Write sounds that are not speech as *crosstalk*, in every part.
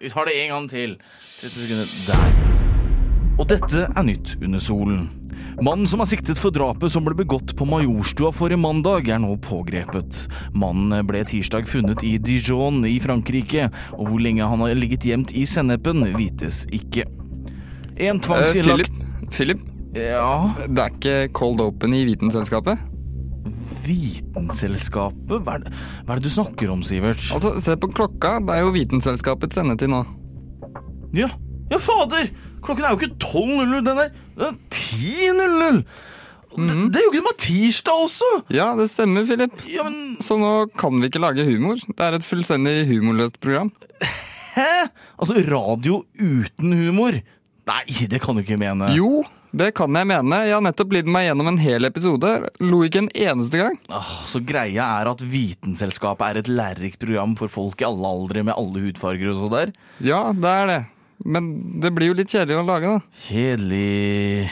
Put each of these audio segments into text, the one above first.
Vi tar det en gang til. 30 sekunder. Der. Og dette er nytt under solen. Mannen som er siktet for drapet som ble begått på Majorstua forrige mandag, er nå pågrepet. Mannen ble tirsdag funnet i Dijon i Frankrike, og hvor lenge han har ligget gjemt i sennepen, vites ikke. En Eh, tvangsinnlagt Philip, Philip, Ja, det er ikke cold open i Vitenselskapet? Vitenselskapet? Hva er, det, hva er det du snakker om, Sivert? Altså, se på klokka. Det er jo Vitenselskapets sendetid nå. Ja, ja fader! Klokken er jo ikke 12.00, den er, den er 10.00! Det, det er jo ikke meg tirsdag også! Ja, det stemmer, Philip. Ja, men Så nå kan vi ikke lage humor. Det er et fullstendig humorløst program. hæ? Altså, radio uten humor? Nei, det kan du ikke mene. Jo, det kan jeg mene. Jeg har nettopp lidd meg gjennom en hel episode. Lo ikke en eneste gang. Oh, så greia er at Vitenselskapet er et lærerikt program for folk i alle aldre med alle hudfarger og så der? Ja, det er det. Men det blir jo litt kjedelig å lage, da. Kjedelig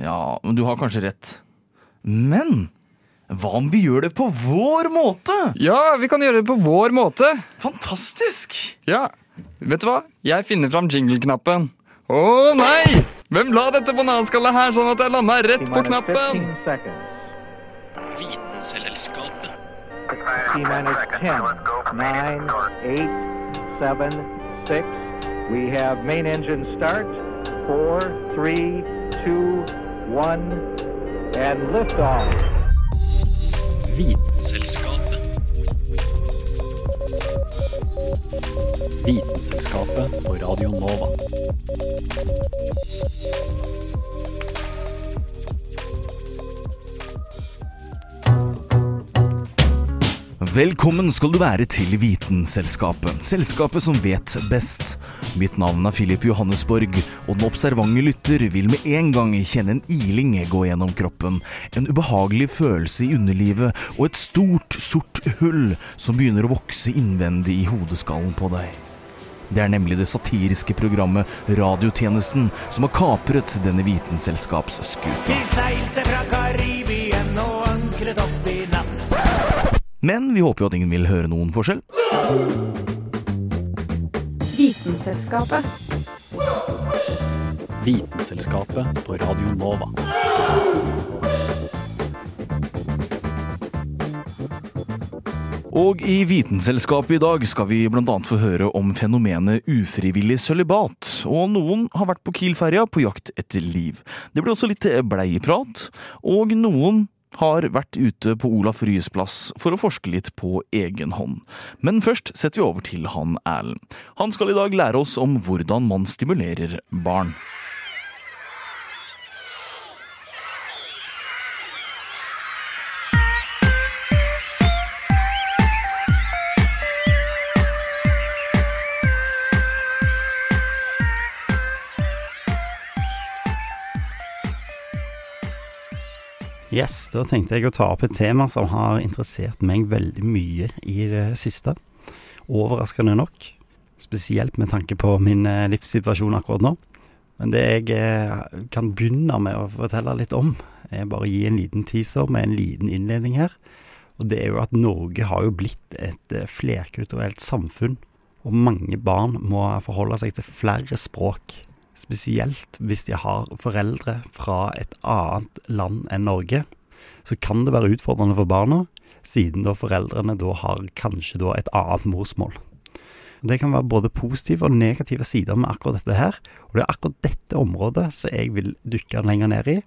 Ja, men du har kanskje rett. Men hva om vi gjør det på vår måte? Ja, vi kan gjøre det på vår måte. Fantastisk! Ja, vet du hva? Jeg finner fram jingle-knappen. Å nei! Hvem la dette bananskallet her sånn at jeg landa rett på knappen? Vitenselskapet. T minus 10, 9, 8, 7, 6. We have main engine start. 4, 3, 2, 1, and liftoff. Vitenselskapet. Vitenselskapet på Radio Nova. Velkommen skal du være til Vitenselskapet, selskapet som vet best. Mitt navn er Philip Johannesborg, og den observante lytter vil med en gang kjenne en iling gå gjennom kroppen, en ubehagelig følelse i underlivet og et stort, sort hull som begynner å vokse innvendig i hodeskallen på deg. Det er nemlig det satiriske programmet Radiotjenesten som har kapret denne vitenselskapsskuta. De seilte fra Karibien og ankret opp i. Men vi håper jo at ingen vil høre noen forskjell. Vitenselskapet. Vitenselskapet på Radio Nova. Og i Vitenselskapet i dag skal vi annet få høre om fenomenet ufrivillig sølibat. Og noen har vært på Kiel-ferja på jakt etter liv. Det ble også litt bleieprat. Og noen har vært ute på Olaf Ryes plass for å forske litt på egen hånd. Men først setter vi over til han Erlend. Han skal i dag lære oss om hvordan man stimulerer barn. Yes, da tenkte jeg å ta opp et tema som har interessert meg veldig mye i det siste. Overraskende nok. Spesielt med tanke på min eh, livssituasjon akkurat nå. Men det jeg eh, kan begynne med å fortelle litt om, er bare å gi en liten teaser med en liten innledning her. Og det er jo at Norge har jo blitt et eh, flerkulturelt samfunn. Og mange barn må forholde seg til flere språk. Spesielt hvis de har foreldre fra et annet land enn Norge. Så kan det være utfordrende for barna, siden da foreldrene da har kanskje da et annet morsmål. Det kan være både positive og negative sider med akkurat dette her, og det er akkurat dette området som jeg vil dykke lenger ned i.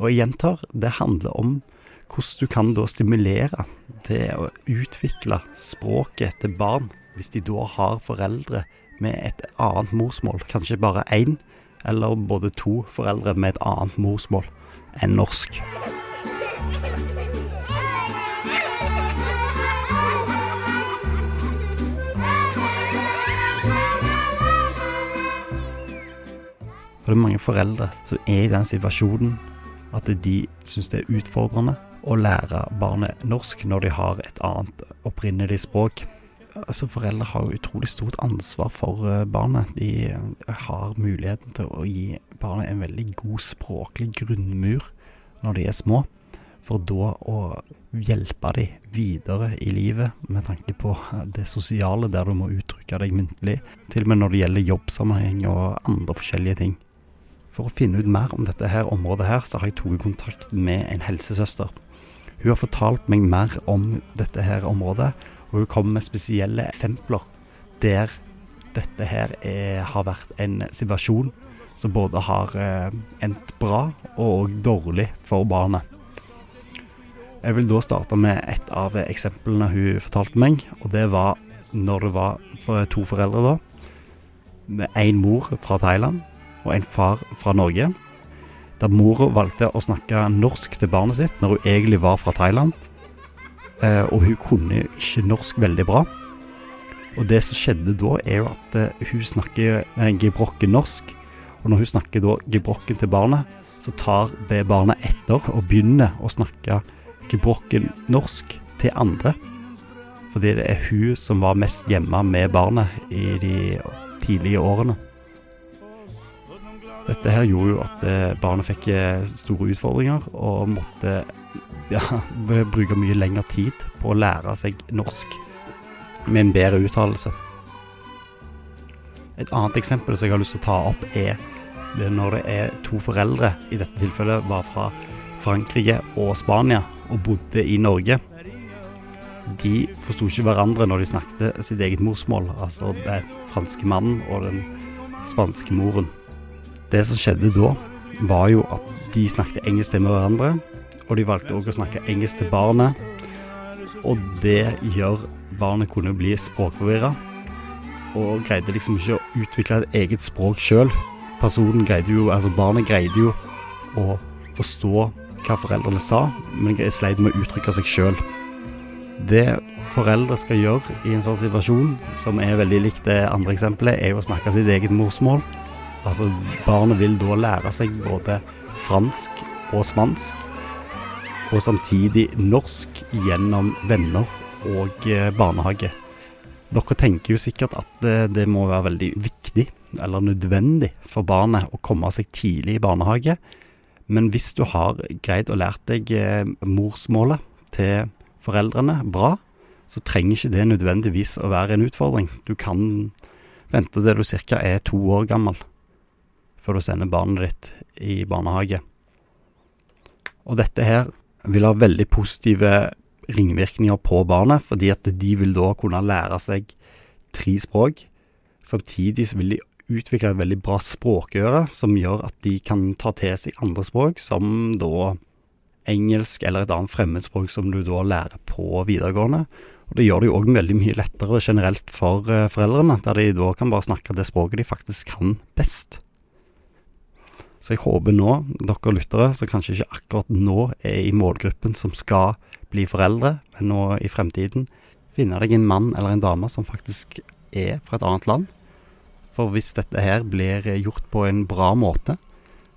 Og jeg gjentar, det handler om hvordan du kan da stimulere til å utvikle språket til barn, hvis de da har foreldre med et annet morsmål, kanskje bare én, eller både to foreldre med et annet morsmål enn norsk. For det er mange foreldre som er i den situasjonen at de syns det er utfordrende å lære barnet norsk når de har et annet opprinnelig språk. Altså Foreldre har jo utrolig stort ansvar for eh, barnet. De eh, har muligheten til å gi barnet en veldig god språklig grunnmur når de er små. for da å hjelpe dem videre i livet med tanke på det sosiale der du må uttrykke deg muntlig, til og med når det gjelder jobbsammenheng og andre forskjellige ting. For å finne ut mer om dette her området her, så har jeg tatt kontakt med en helsesøster. Hun har fortalt meg mer om dette her området, og hun kommer med spesielle eksempler der dette her er, har vært en situasjon som både har eh, endt bra og dårlig for barnet. Jeg vil da starte med et av eksemplene hun fortalte meg, og det var når det var for to foreldre da, med en mor fra Thailand og en far fra Norge. Der mora valgte å snakke norsk til barnet sitt når hun egentlig var fra Thailand. Eh, og hun kunne ikke norsk veldig bra. Og det som skjedde da, er jo at eh, hun snakker eh, gebrokken norsk. Og når hun snakker da gebrokken til barnet, så tar det barnet etter og begynner å snakke gebrokken norsk til andre. Fordi det er hun som var mest hjemme med barnet i de tidlige årene. Dette her gjorde jo at eh, barnet fikk store utfordringer og måtte ja, bruker mye lengre tid på å lære seg norsk med en bedre uttalelse. Et annet eksempel som jeg har lyst til å ta opp, er det når det er to foreldre, i dette tilfellet var fra Frankrike og Spania, og bodde i Norge. De forsto ikke hverandre når de snakket sitt eget morsmål, altså den franske mannen og den spanske moren. Det som skjedde da, var jo at de snakket engelsk med hverandre. Og de valgte òg å snakke engelsk til barnet. Og det gjør barnet kunne bli språkforvirra. Og greide liksom ikke å utvikle et eget språk sjøl. Personen greide jo, altså barnet greide jo å forstå hva foreldrene sa, men sleit med å uttrykke seg sjøl. Det foreldre skal gjøre i en sånn situasjon, som er veldig likt det andre eksempelet, er jo å snakke sitt eget morsmål. Altså, barnet vil da lære seg både fransk og spansk, og samtidig norsk gjennom venner og eh, barnehage. Dere tenker jo sikkert at det, må være veldig viktig eller nødvendig for barnet å komme seg tidlig i barnehage. Men hvis du har greid å lært deg eh, morsmålet til foreldrene bra, så trenger ikke det nødvendigvis å være en utfordring. Du kan vente til du ca. er to år gammel før du sender barnet ditt i barnehage. Og dette her vil ha veldig positive ringvirkninger på barnet, fordi at de vil da kunne lære seg tre språk. Samtidig vil de utvikle et veldig bra språkøre, som gjør at de kan ta til seg andre språk, som da engelsk eller et annet fremmedspråk som du da lærer på videregående. Og Det gjør det jo òg veldig mye lettere generelt for eh, foreldrene, der de da kan bare snakke det språket de faktisk kan best. Så jeg håper nå, dere lyttere, som kanskje ikke akkurat nå er i målgruppen som skal bli foreldre, men nå i fremtiden, finne deg en mann eller en dame som faktisk er fra et annet land. For hvis dette her blir gjort på en bra måte,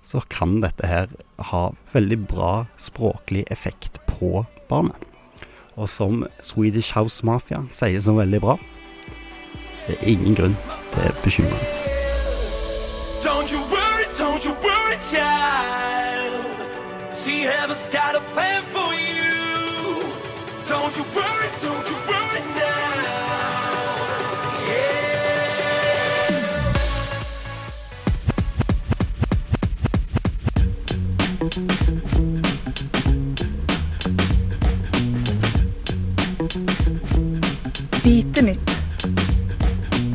så kan dette her ha veldig bra språklig effekt på barnet. Og som Swedish House Mafia sier så veldig bra, det er ingen grunn til bekymring. Don't you worry, don't you worry, child. See, heaven's got a plan for you. Don't you worry, don't you worry now. Vite nytt.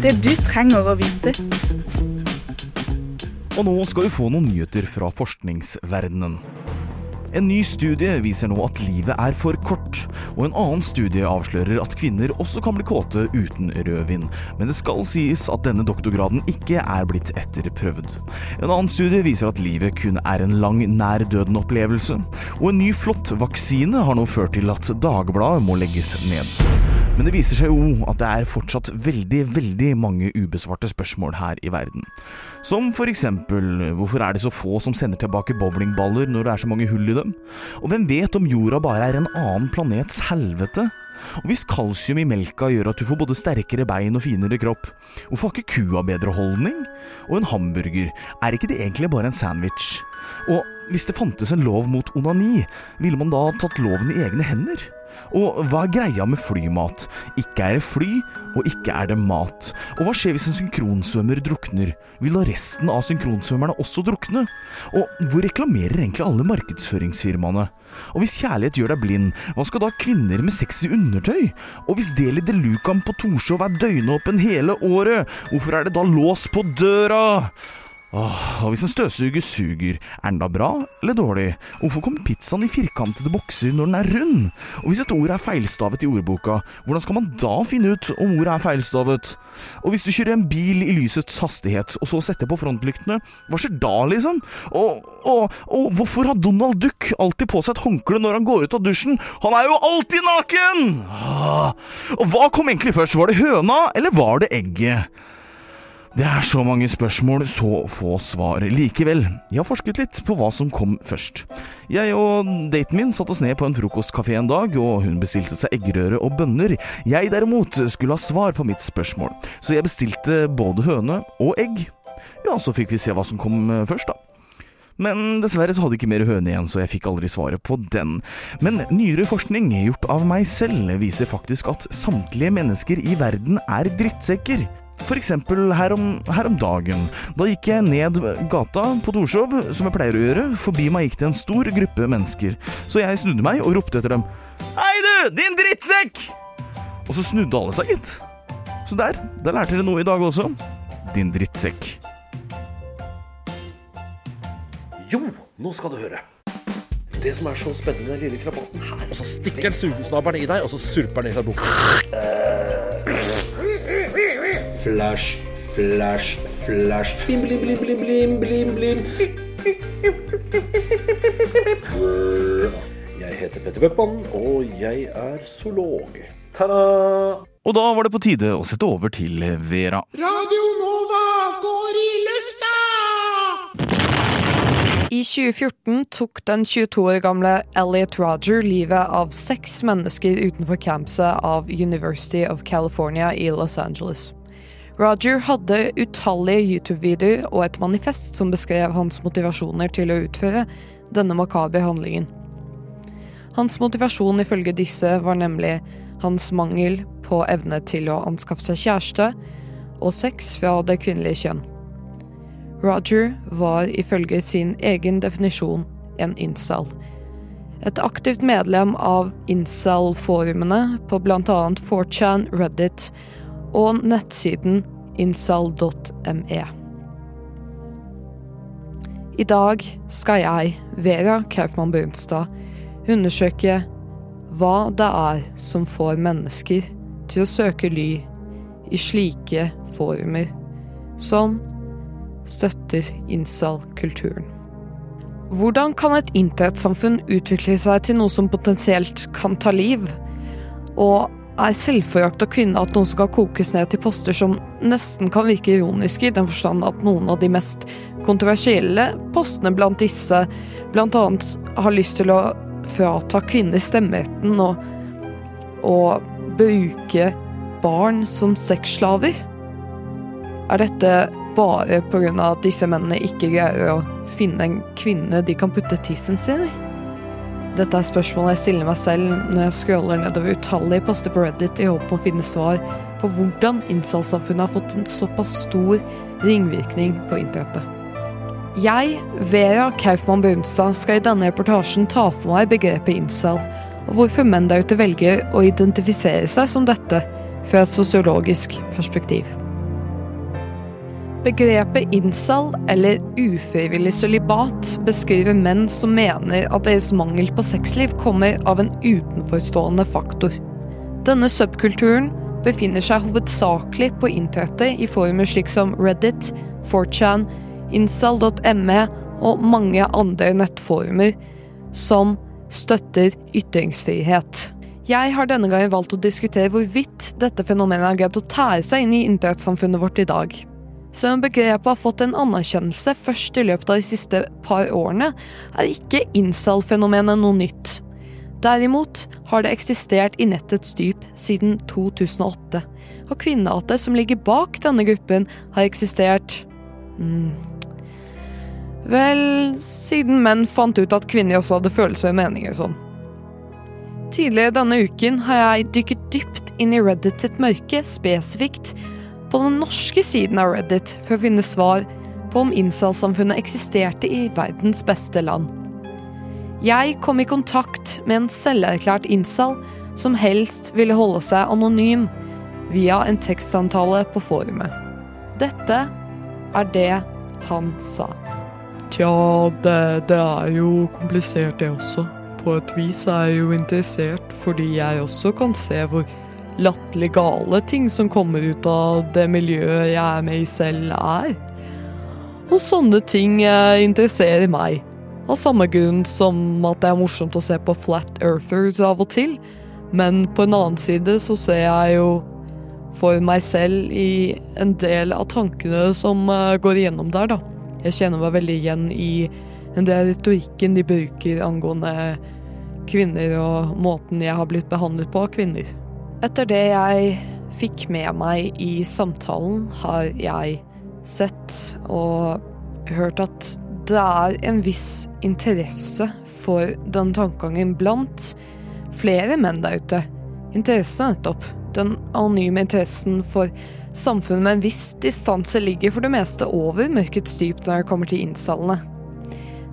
Det du trenger å vite. Og nå skal vi få noen nyheter fra forskningsverdenen. En ny studie viser nå at livet er for kort, og en annen studie avslører at kvinner også kan bli kåte uten rødvin. Men det skal sies at denne doktorgraden ikke er blitt etterprøvd. En annen studie viser at livet kun er en lang nær døden-opplevelse, og en ny flott vaksine har nå ført til at Dagbladet må legges ned. Men det viser seg jo at det er fortsatt veldig, veldig mange ubesvarte spørsmål her i verden. Som for eksempel hvorfor er det så få som sender tilbake bowlingballer når det er så mange hull i dem? Og hvem vet om jorda bare er en annen planets helvete? Og hvis kalsium i melka gjør at du får både sterkere bein og finere kropp, hvorfor har ikke kua bedre holdning? Og en hamburger, er ikke det egentlig bare en sandwich? Og hvis det fantes en lov mot onani, ville man da tatt loven i egne hender? Og hva er greia med flymat? Ikke er det fly, og ikke er det mat. Og hva skjer hvis en synkronsvømmer drukner? Vil da resten av synkronsvømmerne også drukne? Og hvor reklamerer egentlig alle markedsføringsfirmaene? Og hvis kjærlighet gjør deg blind, hva skal da kvinner med sexy undertøy? Og hvis Deli de Lucan på Torshov er døgnåpen hele året, hvorfor er det da lås på døra? Åh, og hvis en støvsuger suger, er den da bra eller dårlig? Hvorfor kommer pizzaen i firkantede bokser når den er rund? Og hvis et ord er feilstavet i ordboka, hvordan skal man da finne ut om ordet er feilstavet? Og hvis du kjører en bil i lysets hastighet, og så setter på frontlyktene, hva skjer da, liksom? Og, og, og hvorfor har Donald Duck alltid på seg et håndkle når han går ut av dusjen? Han er jo alltid naken! Åh, og hva kom egentlig først, var det høna, eller var det egget? Det er så mange spørsmål, så få svar. Likevel, jeg har forsket litt på hva som kom først. Jeg og daten min satte oss ned på en frokostkafé en dag, og hun bestilte seg eggerøre og bønner. Jeg derimot skulle ha svar på mitt spørsmål, så jeg bestilte både høne og egg. Ja, så fikk vi se hva som kom først, da. Men dessverre så hadde jeg ikke mer høne igjen, så jeg fikk aldri svaret på den. Men nyere forskning gjort av meg selv viser faktisk at samtlige mennesker i verden er drittsekker. For eksempel her om, her om dagen. Da gikk jeg ned gata på Torshov, som jeg pleier å gjøre. Forbi meg gikk det en stor gruppe mennesker. Så jeg snudde meg og ropte etter dem. Hei du, din drittsekk! Og så snudde alle seg, gitt. Så der, der lærte dere noe i dag også. Din drittsekk. Jo, nå skal du høre. Det som er så spennende med den lille krabaten her Og så stikker den sugesnabelen i deg, og så surper han ned fra boka. Flash, flash, flash. Blim, blim, blim, blim, blim, blim, blim. Jeg heter Petter Bøckmann, og jeg er zoolog. Ta-da! Og da var det på tide å sette over til Vera. Radio Nova går i lufta! I 2014 tok den 22 år gamle Elliot Roger livet av seks mennesker utenfor campset av University of California i Los Angeles. Roger hadde utallige YouTube-videoer og et manifest som beskrev hans motivasjoner til å utføre denne makabre handlingen. Hans motivasjon ifølge disse var nemlig hans mangel på evne til å anskaffe seg kjæreste og sex fra det kvinnelige kjønn. Roger var ifølge sin egen definisjon en incel. Et aktivt medlem av incel-forumene på bl.a. 4chan, Reddit og nettsiden insal.me. I dag skal jeg, Vera Kaufmann Brunstad, undersøke hva det er som får mennesker til å søke ly i slike forumer som støtter incel-kulturen. Hvordan kan et internettsamfunn utvikle seg til noe som potensielt kan ta liv? Og er selvforjakta kvinne at noen skal kokes ned til poster som nesten kan virke ironiske, i den forstand at noen av de mest kontroversielle postene blant disse annet har lyst til å frata kvinner stemmeretten og, og bruke barn som sexslaver? Er dette bare pga. at disse mennene ikke greier å finne en kvinne de kan putte tissen sin i? Dette er spørsmålet jeg stiller meg selv når jeg scroller nedover utallige poster på Reddit i håp om å finne svar på hvordan incel-samfunnet har fått en såpass stor ringvirkning på internettet. Jeg, Vera Kaufmann Brunstad, skal i denne reportasjen ta for meg begrepet incel, og hvorfor menn der ute velger å identifisere seg som dette fra et sosiologisk perspektiv. Begrepet incel, eller ufrivillig sølibat, beskriver menn som mener at deres mangel på sexliv kommer av en utenforstående faktor. Denne subkulturen befinner seg hovedsakelig på internettet i former slik som Reddit, 4chan, incel.me og mange andre nettformer som støtter ytringsfrihet. Jeg har denne gangen valgt å diskutere hvorvidt dette fenomenet har greid å tære seg inn i internettsamfunnet vårt i dag. Selv om begrepet har fått en anerkjennelse først i løpet av de siste par årene, er ikke incel-fenomenet noe nytt. Derimot har det eksistert i nettets dyp siden 2008. Og kvinnehatet som ligger bak denne gruppen, har eksistert mm, Vel, siden menn fant ut at kvinner også hadde følelser og meninger og sånn. Tidligere denne uken har jeg dykket dypt inn i Reddit sitt mørke, spesifikt på den norske siden av Reddit, for å finne svar på om incel-samfunnet eksisterte i verdens beste land. Jeg kom i kontakt med en selverklært incel som helst ville holde seg anonym via en tekstsamtale på forumet. Dette er det han sa. Tja, det, det er jo komplisert det også. På et vis er jeg jo interessert, fordi jeg også kan se hvor latterlig gale ting som kommer ut av det miljøet jeg er med i selv, er. Og sånne ting eh, interesserer meg. Av samme grunn som at det er morsomt å se på Flat Earthers av og til. Men på en annen side så ser jeg jo for meg selv i en del av tankene som eh, går igjennom der, da. Jeg kjenner meg veldig igjen i en del retorikken de bruker angående kvinner og måten jeg har blitt behandlet på av kvinner. Etter det jeg fikk med meg i samtalen, har jeg sett og hørt at det er en viss interesse for den tankegangen blant flere menn der ute. Interesse, nettopp. Den anonyme interessen for samfunnet med en viss distanse ligger for det meste over mørkets dyp når det kommer til incellene.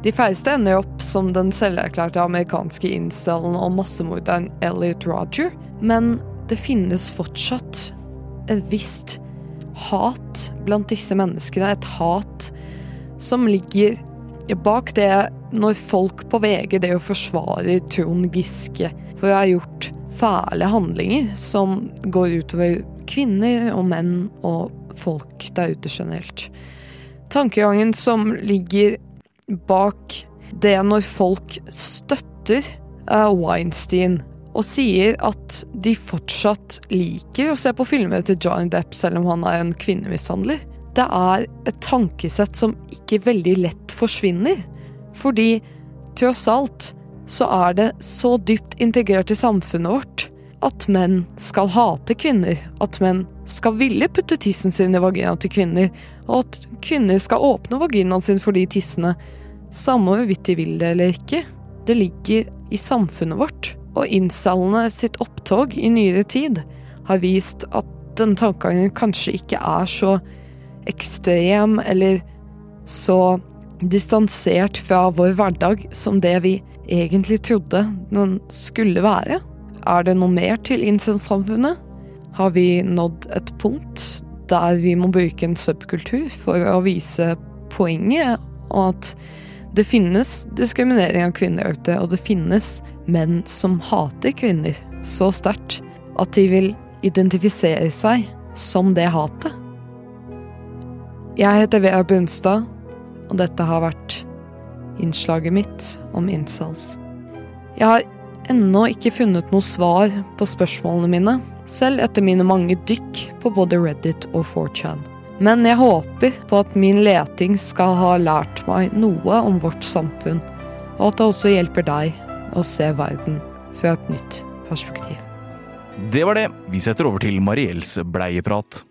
De færreste ender opp som den selverklærte amerikanske incelen og massemorderen Elliot Roger, men det finnes fortsatt et visst hat blant disse menneskene. Et hat som ligger bak det når folk på VG det å forsvare Trond Giske for å ha gjort fæle handlinger som går utover kvinner og menn og folk der ute generelt. Tankegangen som ligger bak det når folk støtter Weinstein og sier at de fortsatt liker å se på filmer til Johnny Depp selv om han er en kvinnemishandler. Det er et tankesett som ikke veldig lett forsvinner. Fordi tross alt så er det så dypt integrert i samfunnet vårt at menn skal hate kvinner. At menn skal ville putte tissen sin i vaginaen til kvinner. Og at kvinner skal åpne vaginaen sin for de tissene. Samme hvorvidt de vil det eller ikke. Det ligger i samfunnet vårt. Og incellene sitt opptog i nyere tid har vist at den tankegangen kanskje ikke er så ekstrem eller så distansert fra vår hverdag som det vi egentlig trodde den skulle være. Er det noe mer til incel-samfunnet? Har vi nådd et punkt der vi må bruke en subkultur for å vise poenget, og at det finnes diskriminering av kvinner ute, og det finnes menn som hater kvinner så sterkt at de vil identifisere seg som det hatet? Jeg heter Vera Brunstad, og dette har vært innslaget mitt om incels. Jeg har ennå ikke funnet noe svar på spørsmålene mine, selv etter mine mange dykk på både Reddit og 4chan. Men jeg håper på at min leting skal ha lært meg noe om vårt samfunn, og at det også hjelper deg å se verden fra et nytt perspektiv. Det var det. Vi setter over til Mariells bleieprat.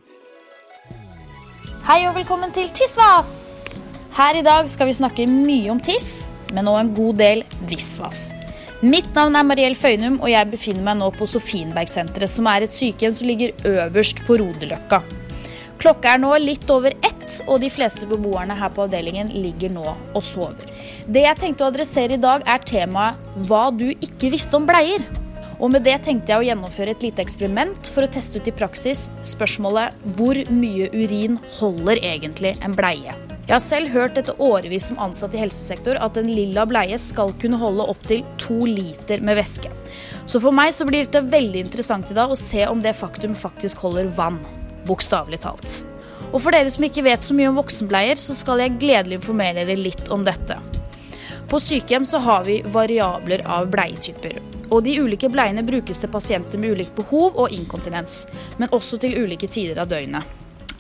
Hei og velkommen til Tissvas! Her i dag skal vi snakke mye om tiss, men også en god del visvas. Mitt navn er Mariell Føynum, og jeg befinner meg nå på Sofienbergsenteret, som er et sykehjem som ligger øverst på Rodeløkka. Klokka er nå litt over ett, og de fleste beboerne her på avdelingen ligger nå og sover. Det jeg tenkte å adressere i dag, er temaet hva du ikke visste om bleier. Og med det tenkte jeg å gjennomføre et lite eksperiment for å teste ut i praksis spørsmålet hvor mye urin holder egentlig en bleie? Jeg har selv hørt etter årevis som ansatt i helsesektor at en lilla bleie skal kunne holde opptil to liter med væske. Så for meg så blir dette veldig interessant i dag å se om det faktum faktisk holder vann. Bokstavelig talt. Og for dere som ikke vet så mye om voksenbleier, så skal jeg gledelig informere dere litt om dette. På sykehjem så har vi variabler av bleietyper. Og de ulike bleiene brukes til pasienter med ulikt behov og inkontinens, men også til ulike tider av døgnet.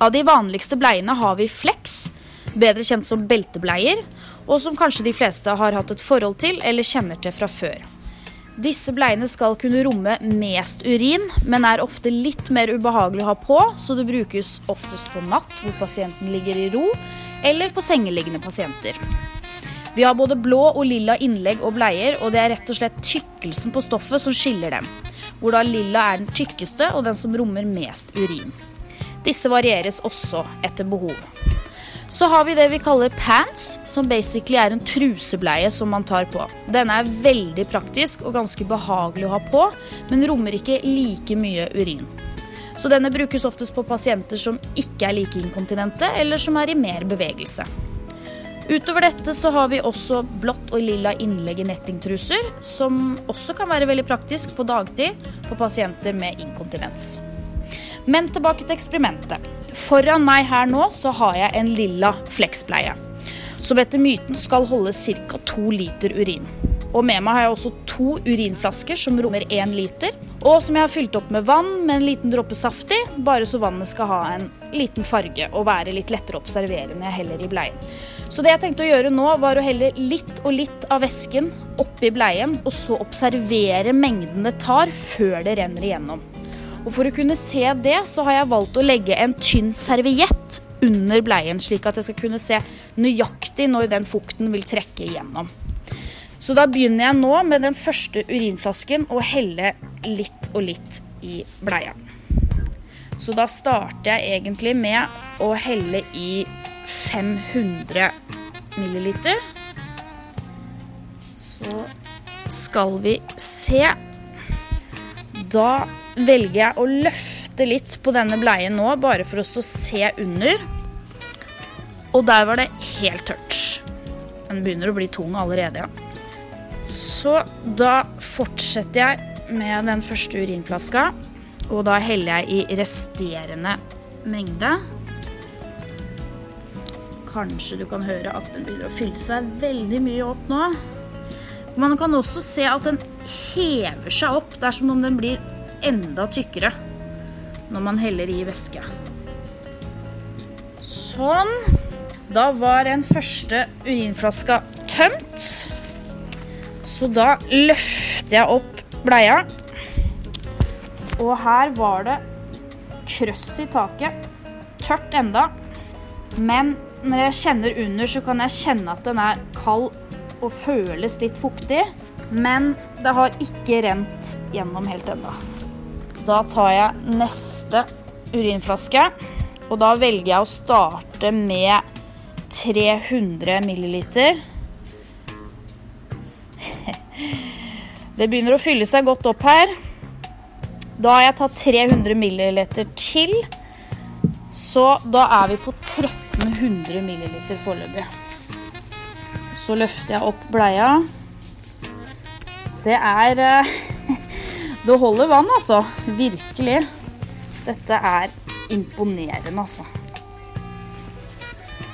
Av de vanligste bleiene har vi Flex, bedre kjent som beltebleier, og som kanskje de fleste har hatt et forhold til eller kjenner til fra før. Disse bleiene skal kunne romme mest urin, men er ofte litt mer ubehagelig å ha på, så det brukes oftest på natt hvor pasienten ligger i ro, eller på sengeliggende pasienter. Vi har både blå og lilla innlegg og bleier, og det er rett og slett tykkelsen på stoffet som skiller dem. Hvor da lilla er den tykkeste og den som rommer mest urin. Disse varieres også etter behov. Så har vi det vi kaller pants, som basically er en trusebleie som man tar på. Denne er veldig praktisk og ganske behagelig å ha på, men rommer ikke like mye urin. Så denne brukes oftest på pasienter som ikke er like inkontinente, eller som er i mer bevegelse. Utover dette så har vi også blått og lilla innlegg i nettingtruser, som også kan være veldig praktisk på dagtid for pasienter med inkontinens. Men tilbake til eksperimentet. Foran meg her nå så har jeg en lilla fleksbleie. Som etter myten skal holde ca. to liter urin. Og med meg har jeg også to urinflasker som rommer én liter. Og som jeg har fylt opp med vann med en liten dråpe saftig, bare så vannet skal ha en liten farge og være litt lettere å observere når jeg heller i bleien. Så det jeg tenkte å gjøre nå, var å helle litt og litt av væsken oppi bleien, og så observere mengden det tar før det renner igjennom. Og For å kunne se det, så har jeg valgt å legge en tynn serviett under bleien, slik at jeg skal kunne se nøyaktig når den fukten vil trekke igjennom. Så da begynner jeg nå med den første urinflasken og helle litt og litt i bleia. Så da starter jeg egentlig med å helle i 500 milliliter. Så skal vi se. Da velger jeg å løfte litt på denne bleien nå, bare for å se under. Og der var det helt tørt. Den begynner å bli tung allerede, ja. Så da fortsetter jeg med den første urinflaska. Og da heller jeg i resterende mengde. Kanskje du kan høre at den begynner å fylle seg veldig mye opp nå. Man kan også se at den hever seg opp. Det er som om den blir enda tykkere når man heller i væske. Sånn. Da var den første urinflaska tømt. Så da løfter jeg opp bleia. Og her var det krøss i taket. Tørt enda. Men når jeg kjenner under, så kan jeg kjenne at den er kald og føles litt fuktig. Men det har ikke rent gjennom helt ennå. Da tar jeg neste urinflaske, og da velger jeg å starte med 300 milliliter. *laughs* Det begynner å fylle seg godt opp her. Da har jeg tatt 300 milliliter til, så da er vi på 1300 milliliter foreløpig. Så løfter jeg opp bleia. Det er eh, *laughs* Det holder vann, altså. Virkelig. Dette er imponerende, altså.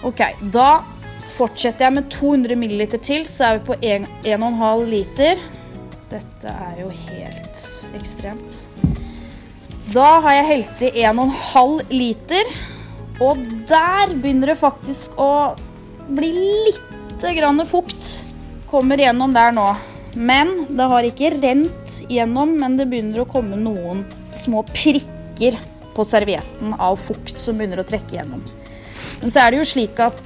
Ok, da fortsetter jeg med 200 ml til, så er vi på 1,5 liter. Dette er jo helt ekstremt. Da har jeg helt i 1,5 liter, og der begynner det faktisk å bli litt grann fukt. Kommer gjennom der nå. Men det har ikke rent gjennom, men det begynner å komme noen små prikker på servietten av fukt som begynner å trekke gjennom. Men så er det jo slik at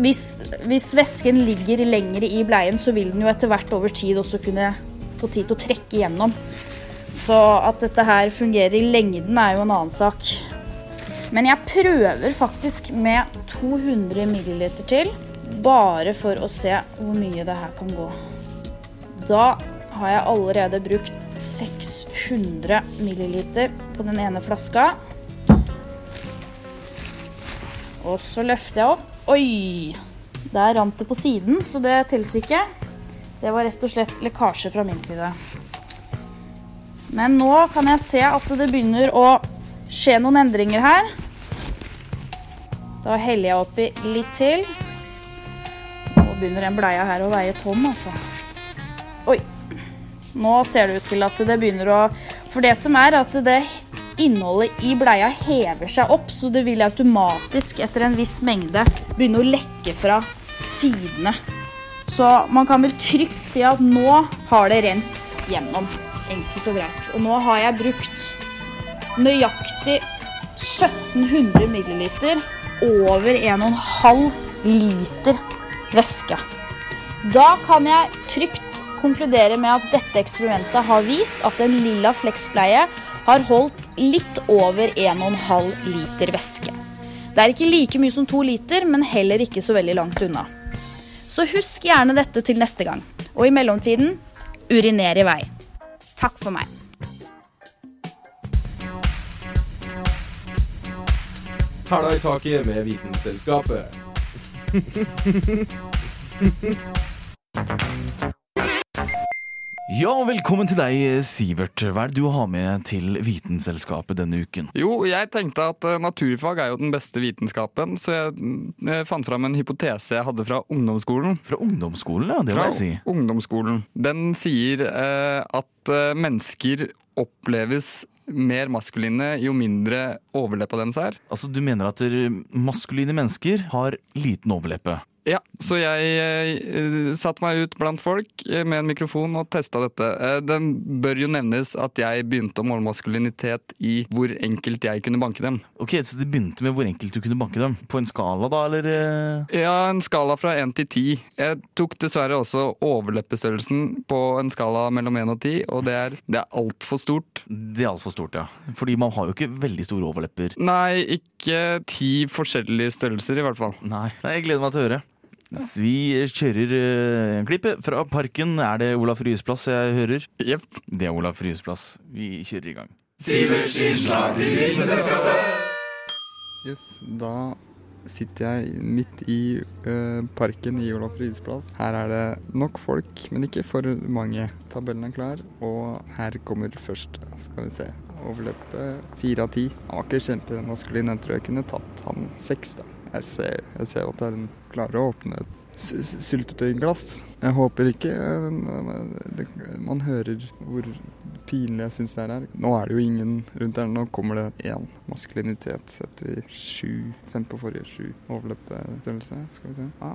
hvis, hvis væsken ligger lenger i bleien, så vil den jo etter hvert over tid også kunne få tid til å trekke gjennom. Så at dette her fungerer i lengden er jo en annen sak. Men jeg prøver faktisk med 200 ml til, bare for å se hvor mye det her kan gå. Da har jeg allerede brukt 600 milliliter på den ene flaska. Og så løfter jeg opp. Oi! Der rant det på siden, så det teller ikke. Det var rett og slett lekkasje fra min side. Men nå kan jeg se at det begynner å skje noen endringer her. Da heller jeg oppi litt til. Nå begynner den bleia her å veie tonn, altså. Oi. Nå ser det ut til at det begynner å For det som er at det innholdet i bleia hever seg opp, så det vil automatisk etter en viss mengde begynne å lekke fra sidene. Så man kan vel trygt si at nå har det rent gjennom. Enkelt og greit. Og nå har jeg brukt nøyaktig 1700 milliliter over 1,5 liter væske. Da kan jeg trygt konkludere med at dette eksperimentet har vist at en lilla flekspleie har holdt litt over 1,5 liter væske. Det er ikke like mye som to liter, men heller ikke så veldig langt unna. Så husk gjerne dette til neste gang. Og i mellomtiden uriner i vei. Takk for meg. Hæla i taket med Vitenselskapet. *laughs* Ja, velkommen til deg, Sivert. Hva er det du har med til Vitenselskapet denne uken? Jo, jeg tenkte at eh, naturfag er jo den beste vitenskapen, så jeg, fant fram en hypotese jeg hadde fra ungdomsskolen. Fra ungdomsskolen, ja, det må Fra jeg si. ungdomsskolen. Den sier eh, at eh, mennesker oppleves mer maskuline jo mindre overleppa deres er. Altså, Du mener at maskuline mennesker har liten overleppe? Ja, så jeg uh, satte meg ut blant folk eh, med en mikrofon og testa dette. Uh, det bør jo nevnes at jeg begynte å måle maskulinitet i hvor enkelt jeg kunne banke dem. Ok, Så det begynte med hvor enkelt du kunne banke dem? På en skala, da, eller? Uh... Ja, en skala fra 1 til 10. Jeg tok dessverre også overleppestørrelsen på en skala mellom 1 og 10, og det er, det er altfor stort. Det er altfor stort, ja. Fordi man har jo ikke veldig store overlepper. Nei, ikke ti forskjellige størrelser i hvert fall. Nei, Nei, jeg gleder meg til å høre. Vi kjører eh, en klippe. fra Parken. Er det Olaf Ryes plass jeg hører? Jepp. Det er Olaf Ryes plass. Vi kjører i gang. Siverts innslag til Vitenselskapet. Yes, da sitter jeg midt i uh, parken i Olaf Ryes plass. Her er det nok folk, men ikke for mange. Tabellen er klar, og her kommer først. Skal vi se. Overløpet fire av ti. Han var ikke kjempemaskulin. Jeg tror jeg kunne tatt han seks, da. Jeg ser, jeg ser at han klarer å åpne et sy- sy- syltetøyglass. Jeg håper ikke Man hører hvor pinlig jeg syns det er. Nå er det jo ingen rundt her. Nå kommer det én maskulinitet. Setter vi sju, fem på forrige, sju overleppestørrelse. Skal vi se. Ja,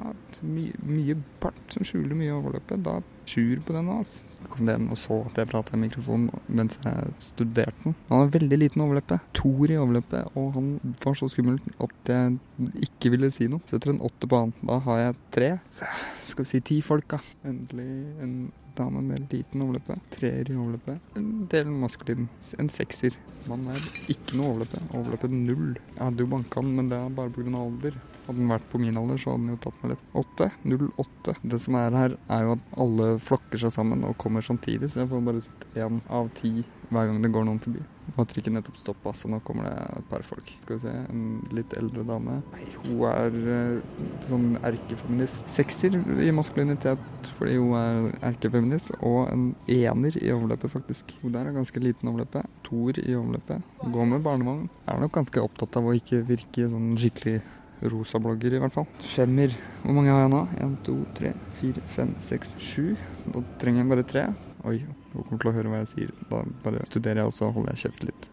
mye, mye part som skjuler mye overløpet. Da sjuer på den. Altså. Så kom det en og så at jeg prata i mikrofonen mens jeg studerte den. Han har veldig liten overleppe. Toer i overleppet, og han var så skummel at jeg ikke ville si noe. Setter en åtte på han. Da har jeg tre. Så skal vi si ti folk, da. Endelig en dame med liten overleppe. Treer i overleppe. En del maskulin. En sekser. Mann er ikke noe overleppe. Overleppe null. Jeg hadde jo banka den, men det er bare pga. alder. Hadde den vært på min alder, så hadde den jo tatt meg lett. Åtte. Null åtte. Det som er her, er jo at alle flokker seg sammen og kommer samtidig, så jeg får bare én av ti hver gang det går noen forbi. Nå har trikken nettopp stoppa, så nå kommer det et par folk. Skal vi se, en litt eldre dame. Nei, hun er eh, sånn erkefeminist. Sekser i maskulinitet fordi hun er erkefeminist, og en ener i overløpet, faktisk. Hun der er ganske liten overløpet. Toer i overløpet. Går med barnevogn. Er nok ganske opptatt av å ikke virke sånn skikkelig rosa blogger, i hvert fall. Femmer. Hvor mange har jeg nå? En, to, tre, fire, fem, seks, sju. Da trenger jeg bare tre. Oi, hun kommer til å høre hva jeg sier. Da bare studerer jeg, og så holder jeg kjeft litt.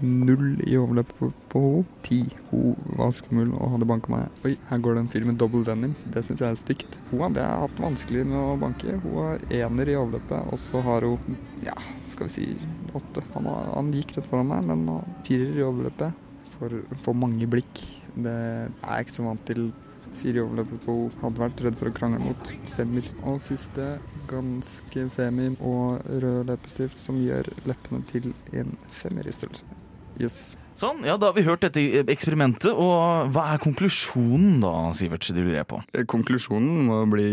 Null i overløpet på, på henne. Ti. Hun var skummel og hadde banka meg. Oi, her går det en fyr med double denim. Det syns jeg er stygt. Hun hadde jeg hatt vanskelig med å banke. Hun har ener i overløpet, og så har hun ja, skal vi si åtte. Han, han gikk rett foran meg, men firer i overløpet. For, for mange blikk. Det er jeg ikke så vant til. Fire i overløpet på henne. Hadde vært redd for å krangle mot. Femmer. Og siste ganske femi og rød leppestift som gjør leppene til en femmer i størrelse. Yes. Sånn, ja, da har vi hørt dette eksperimentet, og hva er konklusjonen da, Sivert? du lurer på. Konklusjonen må bli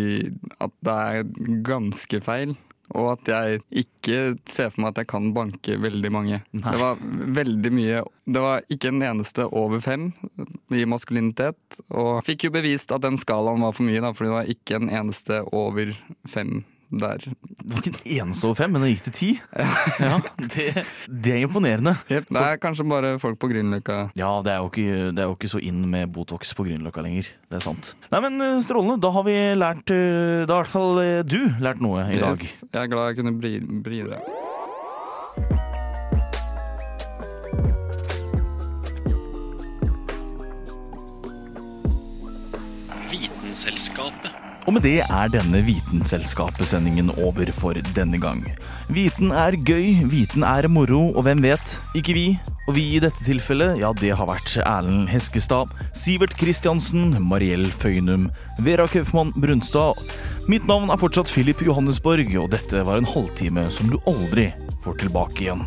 at det er ganske feil. Og at jeg ikke ser for meg at jeg kan banke veldig mange. Nei. Det var veldig mye Det var ikke en eneste over fem i maskulinitet. Og fikk jo bevist at den skalaen var for mye, da, for det var ikke en eneste over fem der. Det var ikke en eneste over fem, men det gikk til ti. *laughs* Ja, det, det er imponerende. Yep, det er kanskje bare folk på Grünerløkka. Ja, det er, jo ikke, det er jo ikke så inn med Botox på Grünerløkka lenger. Det er sant. Nei, men eh, Strålende. Da har vi lært eh, Da har i hvert fall eh, du lært noe i dag. Yes, jeg er glad jeg kunne bry deg. Vitenselskapet. Og med det er denne Vitenselskapet-sendingen over for denne gang. Viten er gøy, viten er moro, og hvem vet? Ikke vi. Og vi i dette tilfellet, ja, det har vært Erlend Heskestad, Sivert Kristiansen, Mariell Føynum, Vera Kaufmann Brunstad. Mitt navn er fortsatt Philip Johannesborg, og dette var en halvtime som du aldri får tilbake igjen.